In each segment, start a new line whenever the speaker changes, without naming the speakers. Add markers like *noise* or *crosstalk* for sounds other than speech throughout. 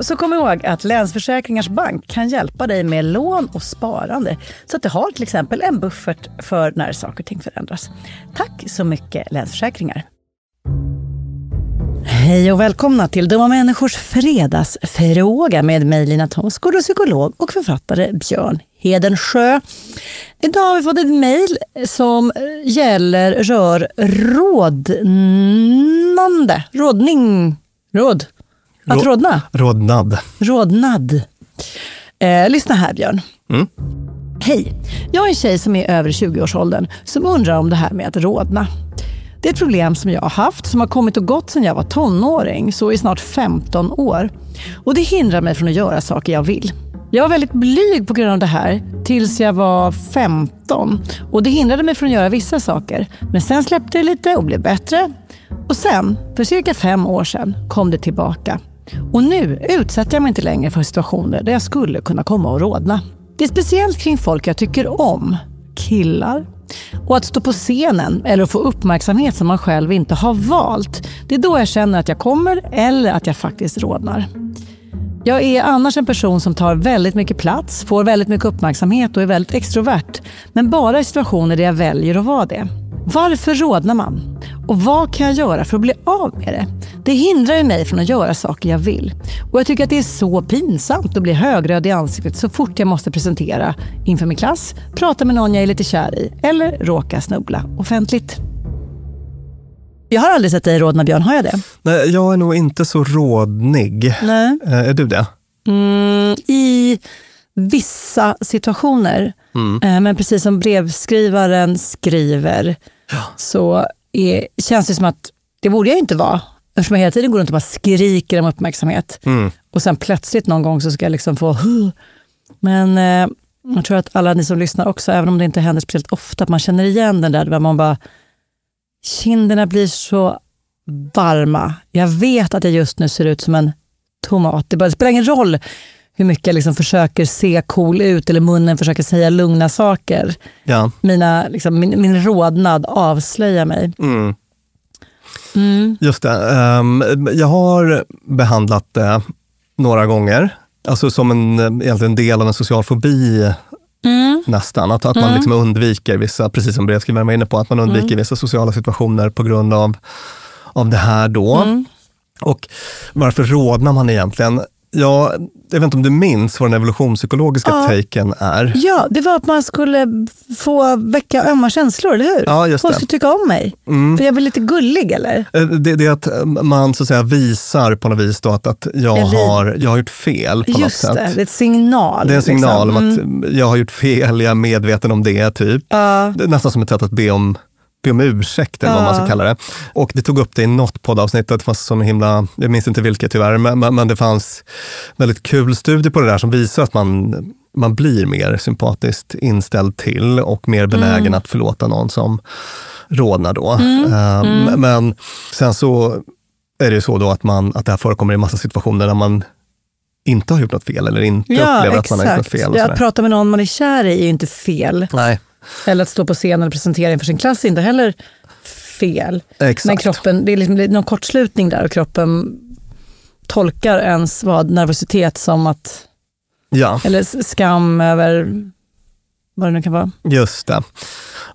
Så kom ihåg att Länsförsäkringars Bank kan hjälpa dig med lån och sparande. Så att du har till exempel en buffert för när saker och ting förändras. Tack så mycket Länsförsäkringar. Hej och välkomna till Dumma Människors fredagsfråga med mig Lina Thomsgård och psykolog och författare Björn Hedensjö. Idag har vi fått ett mejl som gäller, rör rådnande, rådning, råd, att rådna.
Rodnad.
Rodnad. Eh, lyssna här Björn. Hej, jag är en tjej som är över 20-årsåldern som undrar om det här med att rodna. Det är ett problem som jag har haft som har kommit och gått sedan jag var tonåring, så i snart 15 år. Och det hindrar mig från att göra saker jag vill. Jag var väldigt blyg på grund av det här tills jag var 15 och det hindrade mig från att göra vissa saker. Men sen släppte det lite och blev bättre. Och sen, för cirka fem år sedan, kom det tillbaka. Och nu utsätter jag mig inte längre för situationer där jag skulle kunna komma och rodna. Det är speciellt kring folk jag tycker om. Killar. Och att stå på scenen eller att få uppmärksamhet som man själv inte har valt. Det är då jag känner att jag kommer eller att jag faktiskt rodnar. Jag är annars en person som tar väldigt mycket plats, får väldigt mycket uppmärksamhet och är väldigt extrovert. Men bara i situationer där jag väljer att vara det. Varför rodnar man? Och vad kan jag göra för att bli av med det? Det hindrar ju mig från att göra saker jag vill. Och jag tycker att det är så pinsamt att bli högröd i ansiktet så fort jag måste presentera inför min klass, prata med någon jag är lite kär i eller råka snubbla offentligt. Jag har aldrig sett dig rodna, Björn. Har jag det?
Nej, jag är nog inte så rådnig.
Nej.
Eh, Är du det?
Mm, I vissa situationer. Eh, Men precis som brevskrivaren skriver så är, känns det som att det borde jag inte vara. Eftersom jag hela tiden går runt och bara skriker om uppmärksamhet. Och sen plötsligt någon gång så ska jag liksom få... Men eh, jag tror att alla ni som lyssnar också, även om det inte händer speciellt ofta, att man känner igen den där där man bara... Kinderna blir så varma. Jag vet att jag just nu ser ut som en tomat. Det, bara, det spelar ingen roll hur mycket jag liksom försöker se cool ut eller munnen försöker säga lugna saker.
Ja.
Mina, liksom, min, min rodnad avslöjar mig.
Just det. Ehm, jag har behandlat det några gånger. Alltså som en, egentligen en del av en social fobi nästan. Att, att man liksom undviker vissa, precis som brevskrivaren var inne på, att man undviker vissa sociala situationer på grund av, av det här då. Och varför rodnar man egentligen? Ja, jag vet inte om du minns vad den evolutionspsykologiska taken är?
Ja, det var att man skulle få väcka ömma känslor, eller hur?
Ja, just
Folk skulle tycka om mig. För jag blir lite gullig, eller?
Eh, Det, det är att eh, man så att säga visar på något vis då att, att jag, har, jag har gjort fel på något
Just
sätt.
det, det är ett signal.
Det är en signal
liksom.
om att jag har gjort fel, jag är medveten om det. typ.
Ja.
Det är nästan som ett sätt att be om, be om ursäkt, eller vad man ska kalla det. Och det tog upp det i något poddavsnitt, det fanns som himla, jag minns inte vilket tyvärr, men, men, men det fanns väldigt kul studie på det där som visar att man, man blir mer sympatiskt inställd till och mer benägen att förlåta någon som rodnar då. Eh, Men sen så är det ju så då att, man, att det här förekommer i massa situationer där man inte har gjort något fel eller inte
Ja,
upplever att man har gjort något
exakt.
fel.
Ja, att prata med någon man är kär i är ju inte fel.
Nej,
Eller att stå på scen och presentera inför sin klass är inte heller fel.
exakt.
Men kroppen, det är liksom någon kortslutning där och kroppen tolkar ens vad, nervositet som att,
Ja,
eller skam över vad det nu kan vara.
just det.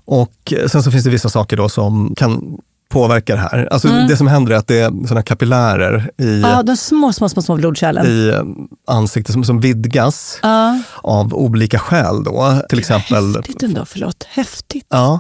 Och eh, sen så finns det vissa saker då som kan påverka det här. Alltså Det som händer är att det är såna kapillärer i,
Mm. Ja, de små, små, små, små blodkärlen.
i eh, ansiktet som, som vidgas
Ja.
av olika skäl. Då. Till exempel,
Häftigt ändå, förlåt. Häftigt.
ja,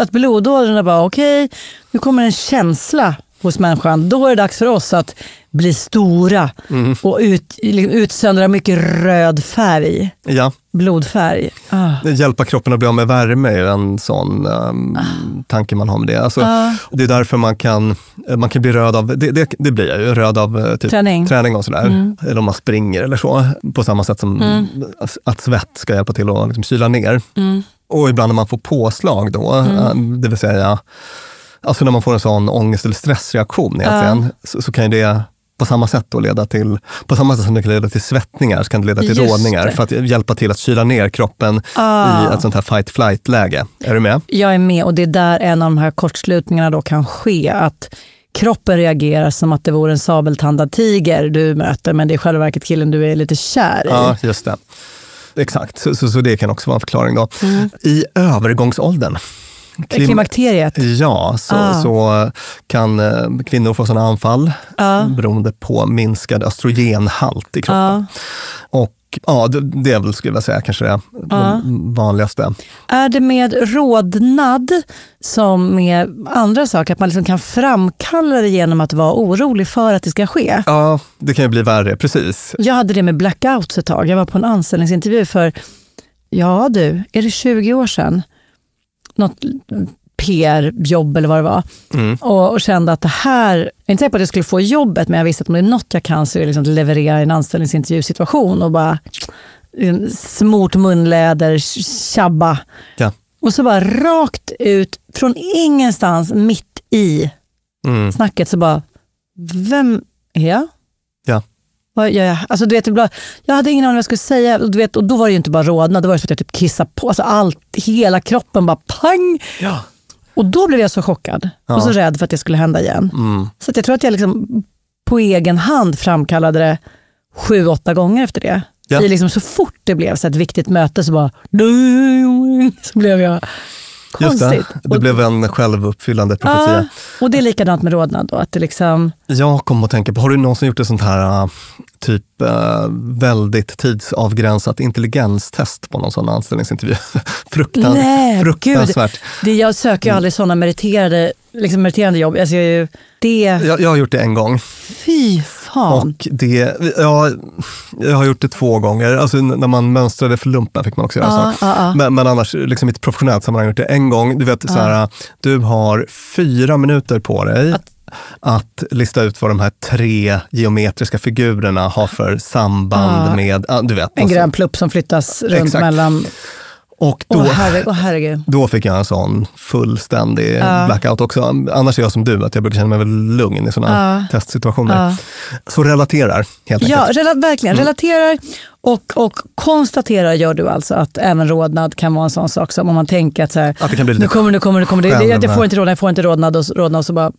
Att blodådrorna bara, okej, nu kommer en känsla hos människan. Då är det dags för oss att bli stora
Mm.
och ut, liksom utsöndra mycket röd färg.
ja,
Blodfärg. Ah.
hjälpa kroppen att bli av med värme är en sån um, tanke man har med det. Alltså, Det är därför man kan, man kan bli röd av, det, det, det blir jag ju, röd av eh, typ,
Träning.
träning och sådär. Eller om man springer eller så. På samma sätt som att svett ska hjälpa till att liksom, kyla ner. Och ibland när man får påslag då, eh, det vill säga Alltså när man får en sån ångest eller stressreaktion egentligen, så, så kan ju det på samma sätt då leda till, på samma sätt som det kan leda till svettningar, så kan det leda till
Just
rådningar
det.
för att hjälpa till att kyla ner kroppen i ett sånt här fight-flight-läge. Är du med?
Jag är med och det är där en av de här kortslutningarna då kan ske. Att kroppen reagerar som att det vore en sabeltandad tiger du möter men det är i själva verket killen du är lite kär i.
Ja, just det. Exakt, så, så, så det kan också vara en förklaring. Då.
Mm.
I övergångsåldern, klim-
Klimakteriet.
Ja, så,
Ah.
så kan eh, kvinnor få sådana anfall
Ja.
beroende på minskad östrogenhalt i kroppen. Och ja, det, det är väl, skulle jag säga, kanske det vanligaste.
Är det med rodnad som med andra saker, att man liksom kan framkalla det genom att vara orolig för att det ska ske?
Ja, det kan ju bli värre, precis.
Jag hade det med blackouts ett tag. Jag var på en anställningsintervju för, ja du, är det 20 år sedan? Något PR-jobb eller vad det var. Och, och kände att det här, jag är inte säker på att jag skulle få jobbet, men jag visste att om det är något jag kan så är det liksom att leverera i en anställningsintervjusituation och bara en smort munläder, tjabba.
Ja.
Och så bara rakt ut, från ingenstans, mitt i
Mm.
snacket så bara, vem är jag?
Ja.
Vad gör jag? Alltså, du vet, ibland- jag hade ingen aning vad jag skulle säga. Du vet, och då var det ju inte bara rodnad, då var det så att jag typ kissade på. Alltså, allt, hela kroppen bara pang.
Ja.
Och då blev jag så chockad och så rädd för att det skulle hända igen.
Mm.
Så jag tror att jag liksom på egen hand framkallade det sju, åtta gånger efter det.
Ja.
I liksom så fort det blev så ett viktigt möte så bara... *laughs* Så blev jag
Just
konstigt.
det, det blev en självuppfyllande profetia.
Ja, och det är likadant med rodnad då. Att det liksom,
Jag kom att tänka på, har du någonsin gjort ett sånt här äh, typ äh, väldigt tidsavgränsat intelligenstest på någon sån anställningsintervju? *laughs* Fruktan,
nej,
fruktansvärt.
gud. Det, jag söker ju aldrig sådana meriterade, liksom meriterande jobb. Alltså, jag, det,
Jag, jag har gjort det en gång.
fy fan.
Och det, ja, jag har gjort det två gånger. Alltså, när man mönstrade för lumpen fick man också göra
Ja,
så.
ja, ja.
Men, men annars, liksom i ett professionellt sammanhang, har jag gjort det en gång. Du vet, så här, du har fyra minuter på dig att, lista ut vad de här tre geometriska figurerna har för samband
Ja.
med, du vet.
En grön plupp som flyttas runt
Exakt.
mellan...
Och då,
herre, åh, herregud.
då fick jag en sån fullständig blackout också. Annars är jag som du, att jag brukar känna mig väldigt lugn i sådana testsituationer. Så relaterar helt
Ja,
enkelt.
rela, verkligen.
Mm.
Relaterar och, och konstaterar gör du alltså att även rodnad kan vara en sån sak som om man tänker att så här,
Att det kan bli lite
nu kommer nu kommer nu kommer det, jag, jag får inte rodnad, jag får inte rodnad och, rodnad och så bara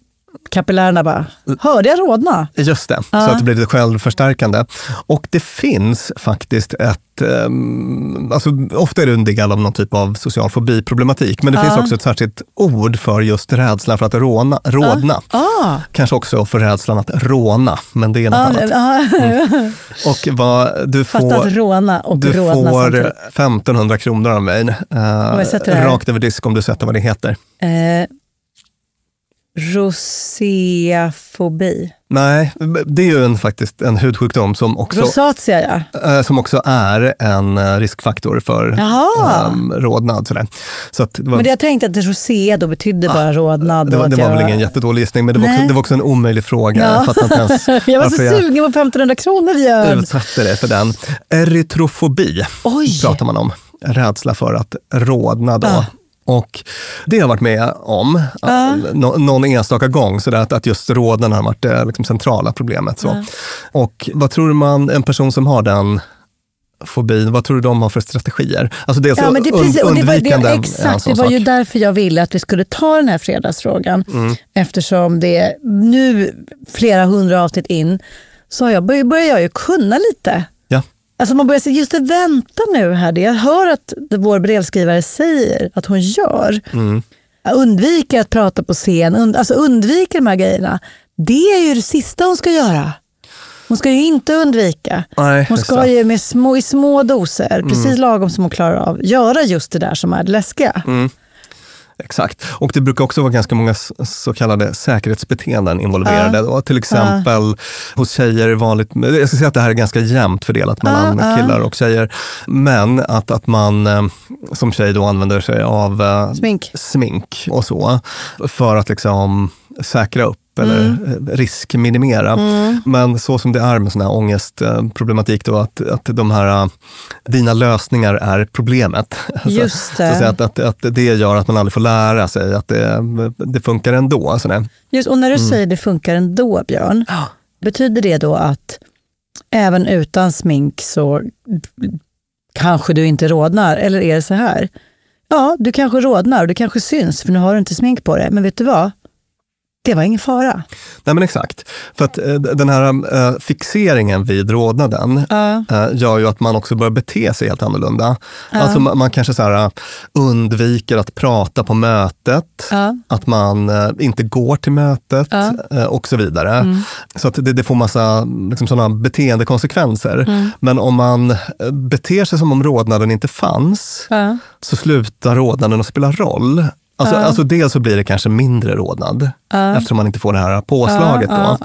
kapillärerna bara, hörde jag rodna?
Just det, så att det blir lite självförstärkande. Och det finns faktiskt ett, um, alltså ofta är det en del av någon typ av social fobiproblematik, men det finns också ett särskilt ord för just rädslan för att råna, rådna.
Ah.
Kanske också för rädslan att råna, men det är något
Ja,
annat.
ja,
Och vad du får...
att råna och
Du
rodna
får
samtidigt.
1500 kronor av mig. eh, rakt över disk om du sätter vad det heter.
Roséafobi.
Nej, det är ju en, faktiskt en hudsjukdom som också,
Rosatia ja.
eh, som också är en eh, riskfaktor för um, rodnad. Sådär. Så att det var,
Men det jag tänkte att rosé då betydde bara rodnad.
Ah, det var, det var
jag...
väl ingen jättedålig gissning, men det var, också, det var också en omöjlig fråga.
Ja.
Jag inte ens *laughs*
jag var så
jag
sugen på 1500 kronor Björn.
utsatte dig för den. Erytrofobi
Oj.
pratar man om. Rädsla för att rodna då.
Ah.
Och det har jag varit med om nå- någon enstaka gång, så att, att just rodnaden har varit det liksom centrala problemet. Så. Och vad tror man, en person som har den fobin, vad tror du de har för strategier? Alltså dels
Ja, men det, precis,
und-
och det, var, det,
undvikande
exakt, det var ju
sak.
därför jag ville att vi skulle ta den här fredagsfrågan.
Mm.
Eftersom det nu, flera hundra avsnitt in, så jag, börjar jag ju kunna lite. Alltså man börjar säga, just det, vänta nu här, det jag hör att vår brevskrivare säger att hon gör.
Mm.
Undviker att prata på scen, und, alltså undviker de här grejerna. Det är ju det sista hon ska göra. Hon ska ju inte undvika.
Nej,
hon ska.
Mm.
ju med små, i små doser, precis lagom som hon klarar av, göra just det där som är det läskiga.
Mm. Exakt. Och det brukar också vara ganska många så kallade säkerhetsbeteenden involverade. Då. Till exempel hos tjejer vanligt, jag ska säga att det här är ganska jämnt fördelat mellan killar och tjejer. Men att, att man eh, som tjej då använder sig av eh,
Smink.
smink och så för att liksom säkra upp eller
Mm.
riskminimera. Men så som det är med sån här ångestproblematik då, att, att de här, eh, dina lösningar är problemet. *laughs*
Just
Så,
det.
så att, att, att, att det gör att man aldrig får lära sig att det, det funkar ändå. Sådär.
Just, och när du säger det funkar ändå, Björn, betyder det då att även utan smink så kanske du inte rodnar? Eller är det så här? Ja, du kanske rodnar och det kanske syns för nu har du inte smink på dig. Men vet du vad? Det var ingen fara.
Nej men exakt. För att eh, den här eh, fixeringen vid rodnaden eh, gör ju att man också börjar bete sig helt annorlunda. Alltså man, kanske så här, undviker att prata på mötet,
Ja.
att man inte går till mötet och så vidare.
Mm.
Så att det, det får massa liksom, sådana beteendekonsekvenser.
Mm.
Men om man beter sig som om rodnaden inte fanns, så slutar rodnaden att spela roll. Alltså, alltså dels så blir det kanske mindre rodnad eftersom man inte får det här påslaget. då.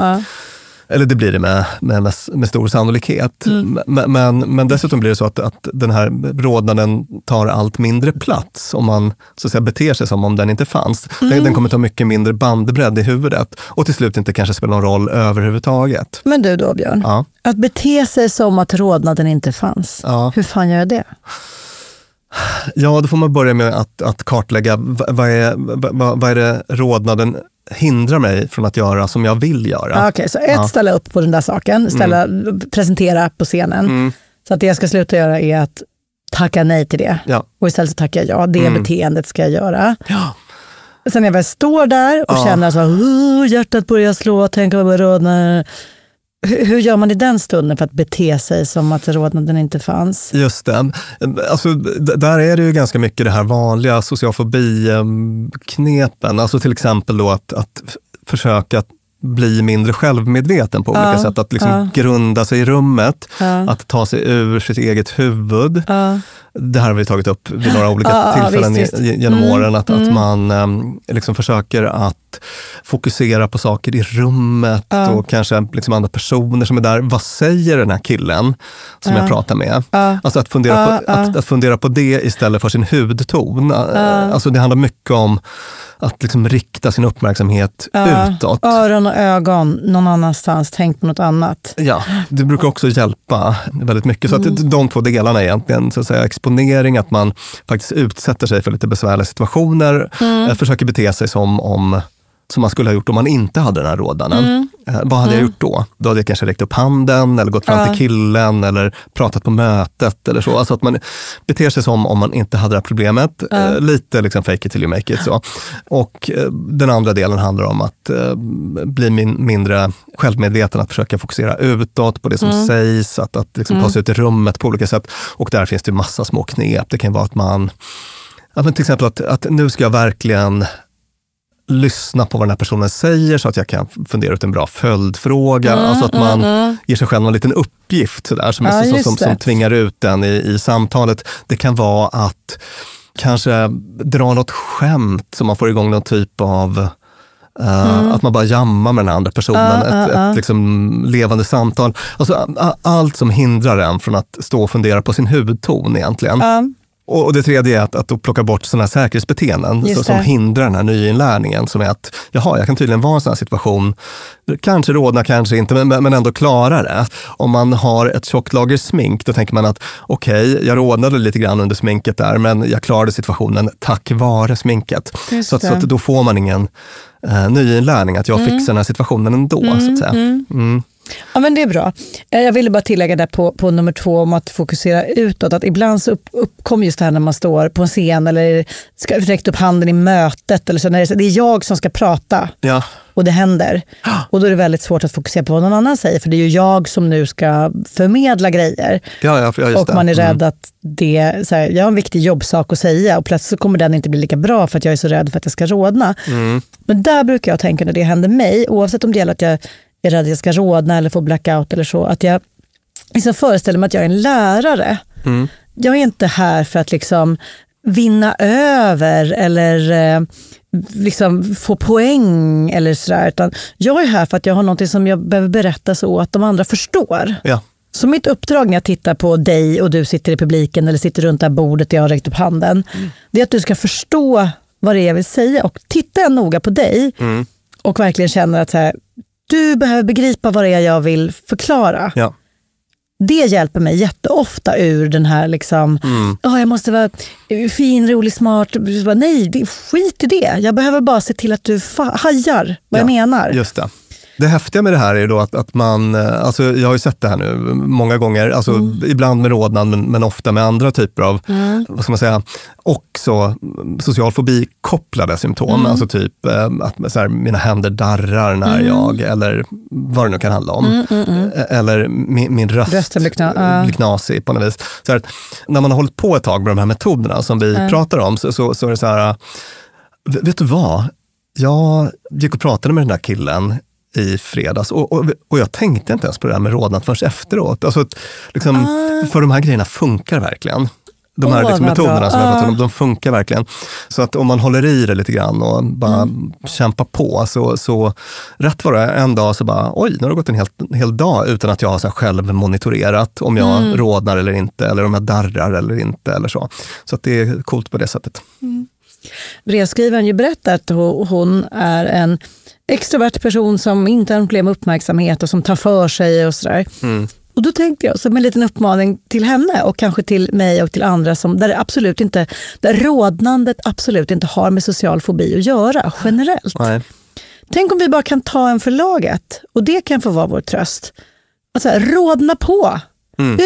Eller det blir det med, med, med, stor sannolikhet. Men, men, men dessutom blir det så att, att den här rodnaden tar allt mindre plats om man så att säga, beter sig som om den inte fanns. Den, den kommer ta mycket mindre bandbredd i huvudet och till slut inte kanske spela någon roll överhuvudtaget.
Men du då, Björn?
Ja.
Att bete sig som att rodnaden inte fanns.
Ja.
Hur fan gör jag det?
Ja, då får man börja med att, att kartlägga vad är, vad, vad är det rodnaden hindrar mig från att göra som jag vill göra.
Ah, Okej, så ett,
Ja. Mm.
ställa upp på den där saken, ställa, presentera på scenen. Så att det jag ska sluta göra är att tacka nej till det.
Ja.
Och istället så tackar jag ja, det beteendet ska jag göra.
Ja.
Sen när jag väl står där och
Ja.
känner att "Åh, hjärtat börjar slå, tänk vad jag rodnar. Hur, gör man i den stunden för att bete sig som att rodnaden inte fanns?
Just det. Alltså, där är det ju ganska mycket det här vanliga sociofobi-knepen. Eh, alltså till exempel då att, att försöka bli mindre självmedveten på olika
Ja,
sätt. Att liksom
ja.
grunda sig i rummet,
Ja.
att ta sig ur sitt eget huvud. Det här har vi tagit upp vid några olika tillfällen
visst, visst.
genom
Mm,
åren. Att, att man um, liksom försöker att fokusera på saker i rummet och kanske liksom andra personer som är där. Vad säger den här killen som jag pratar med? Alltså att fundera, på, att, att fundera på det istället för sin hudton. Alltså det handlar mycket om att liksom rikta sin uppmärksamhet utåt.
Öron och ögon någon annanstans, tänk på något annat.
Ja, det brukar också hjälpa väldigt mycket. Så att
Mm.
de två delarna egentligen, så att säga, exponering, att man faktiskt utsätter sig för lite besvärliga situationer,
Mm.
eh, försöker bete sig som om som man skulle ha gjort om man inte hade den här rådanen.
Mm.
Eh, vad hade jag gjort då? Då hade jag kanske räckt upp handen eller gått fram till killen eller pratat på mötet eller så. Alltså att man beter sig som om man inte hade det här problemet. Eh, lite liksom fake it till you make it. Så. Och eh, den andra delen handlar om att eh, bli min, mindre självmedveten, att försöka fokusera utåt på det som sägs, att, att liksom ta sig ut i rummet på olika sätt. Och där finns det massa små knep. Det kan vara att man Ja, men till exempel att, att nu ska jag verkligen lyssna på vad den här personen säger så att jag kan fundera ut en bra följdfråga. alltså att man ger sig själv en liten uppgift sådär, som,
Ja, just
som, som tvingar ut den i, i samtalet. Det kan vara att kanske dra något skämt så man får igång någon typ av eh, Att man bara jammar med den andra personen, ett, ett liksom levande samtal. Alltså, allt som hindrar en från att stå och fundera på sin hudton egentligen. Och det tredje är att, att plocka bort sådana här säkerhetsbeteenden så, som hindrar den här nyinlärningen. Som är att, jaha, jag kan tydligen vara i en sån här situation, kanske rodna, kanske inte, men, men ändå klara det. Om man har ett tjockt lager smink, då tänker man att okej, jag rodnade lite grann under sminket där, men jag klarade situationen tack vare sminket. Så, att, så att då får man ingen eh, nyinlärning, att jag fixar den här situationen ändå. så att säga. Mm.
Ja, men det är bra. Eh, Jag ville bara tillägga där på, på nummer två om att fokusera utåt. Att ibland så upp, uppkommer just det här när man står på en scen eller ska räcka upp handen i mötet. Eller så, när det, det är jag som ska prata
Ja,
och det händer. *gasps* Och då är det väldigt svårt att fokusera på vad någon annan säger. För det är ju jag som nu ska förmedla grejer.
ja, ja,
och man är
Mm.
rädd att det, så här, jag har en viktig jobbsak att säga och plötsligt så kommer den inte bli lika bra för att jag är så rädd för att jag ska rodna.
Mm.
Men där brukar jag tänka när det händer mig, oavsett om det gäller att jag är rädd att jag ska rodna eller få blackout eller så, att jag liksom föreställer mig att jag är en lärare.
Mm.
Jag är inte här för att liksom vinna över eller eh, liksom få poäng eller sådär. Utan jag är här för att jag har något som jag behöver berätta så att de andra förstår.
Ja.
Så mitt uppdrag när jag tittar på dig och du sitter i publiken eller sitter runt det här bordet där jag har räckt upp handen, det är att du ska förstå vad det är jag vill säga. Och tittar jag noga på dig och verkligen känner att så här, du behöver begripa vad det är jag vill förklara.
Ja.
Det hjälper mig jätteofta ur den här, liksom, "Åh, jag måste vara fin, rolig, smart. Bara, Nej, skit i det. Jag behöver bara se till att du hajar vad jag
Ja,
menar.
Just det. Det häftiga med det här är då att, att man, eh, alltså jag har ju sett det här nu många gånger, alltså
Mm.
ibland med rodnad men, men ofta med andra typer av, vad ska man säga, också social fobi-kopplade symptom.
Mm.
Alltså typ eh, att så här, mina händer darrar när
Mm.
jag, eller vad det nu kan handla om. Eh, Eller min, min röst
Rösten blir kna-
blir knasig på något vis. Så här, när man har hållit på ett tag med de här metoderna som vi pratar om så, så, så är det så här, vet du vad? Jag gick och pratade med den där killen i fredags och, och, och jag tänkte inte ens på det där med rodnad förrän efteråt. Alltså, liksom, För de här grejerna funkar verkligen. De här
Ah. Åh,
liksom,
vad bra.
metoderna som jag om,
Ah.
de funkar verkligen. Så att om man håller i det lite grann och bara
Mm.
kämpar på, så, så rätt var det en dag så bara, oj, nu har det gått en hel, hel dag utan att jag har så själv monitorerat om jag
Mm.
rodnar eller inte, eller om jag darrar eller inte. eller Så Så att det är coolt på det sättet.
brevskrivaren ju berättar att ho- hon är en extrovert person som inte har problem med uppmärksamhet och som tar för sig och sådär. Och då tänkte jag, som en liten uppmaning till henne och kanske till mig och till andra, som, där, absolut inte, där rodnandet absolut inte har med social fobi att göra generellt.
Nej.
Tänk om vi bara kan ta en för laget och det kan få vara vår tröst. Att så här, rodna på.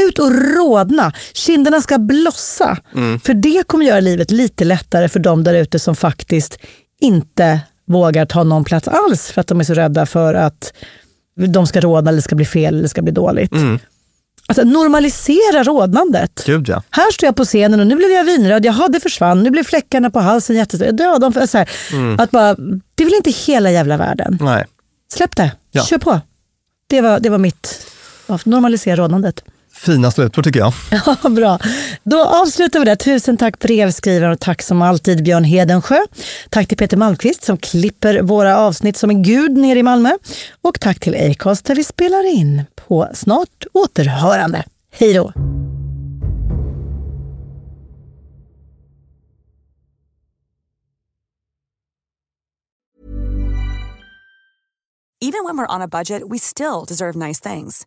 Ut och rodna. Kinderna ska blossa. För det kommer göra livet lite lättare för de där ute som faktiskt inte vågar ta någon plats alls för att de är så rädda för att de ska rådna, eller det ska bli fel eller det ska bli dåligt. Mm. Alltså normalisera rodnandet.
Gud, ja.
Här står jag på scenen och nu blev jag vinröd, jaha det försvann, nu blev fläckarna på halsen jättestora. Ja, de, så här, mm. att bara, det är väl inte hela jävla världen.
Nej.
Släpp det, ja. kör på. Det var, det var mitt, normalisera rodnandet.
Fina slutord tycker jag. *laughs*
Ja, bra. Då avslutar vi där. Tusen tack brevskrivaren och tack som alltid Björn Hedensjö. Tack till Peter Malmqvist som klipper våra avsnitt som en gud nere i Malmö. Och tack till Acast där vi spelar in. På snart återhörande. Hej då!
Even when we're on a budget we still deserve nice things.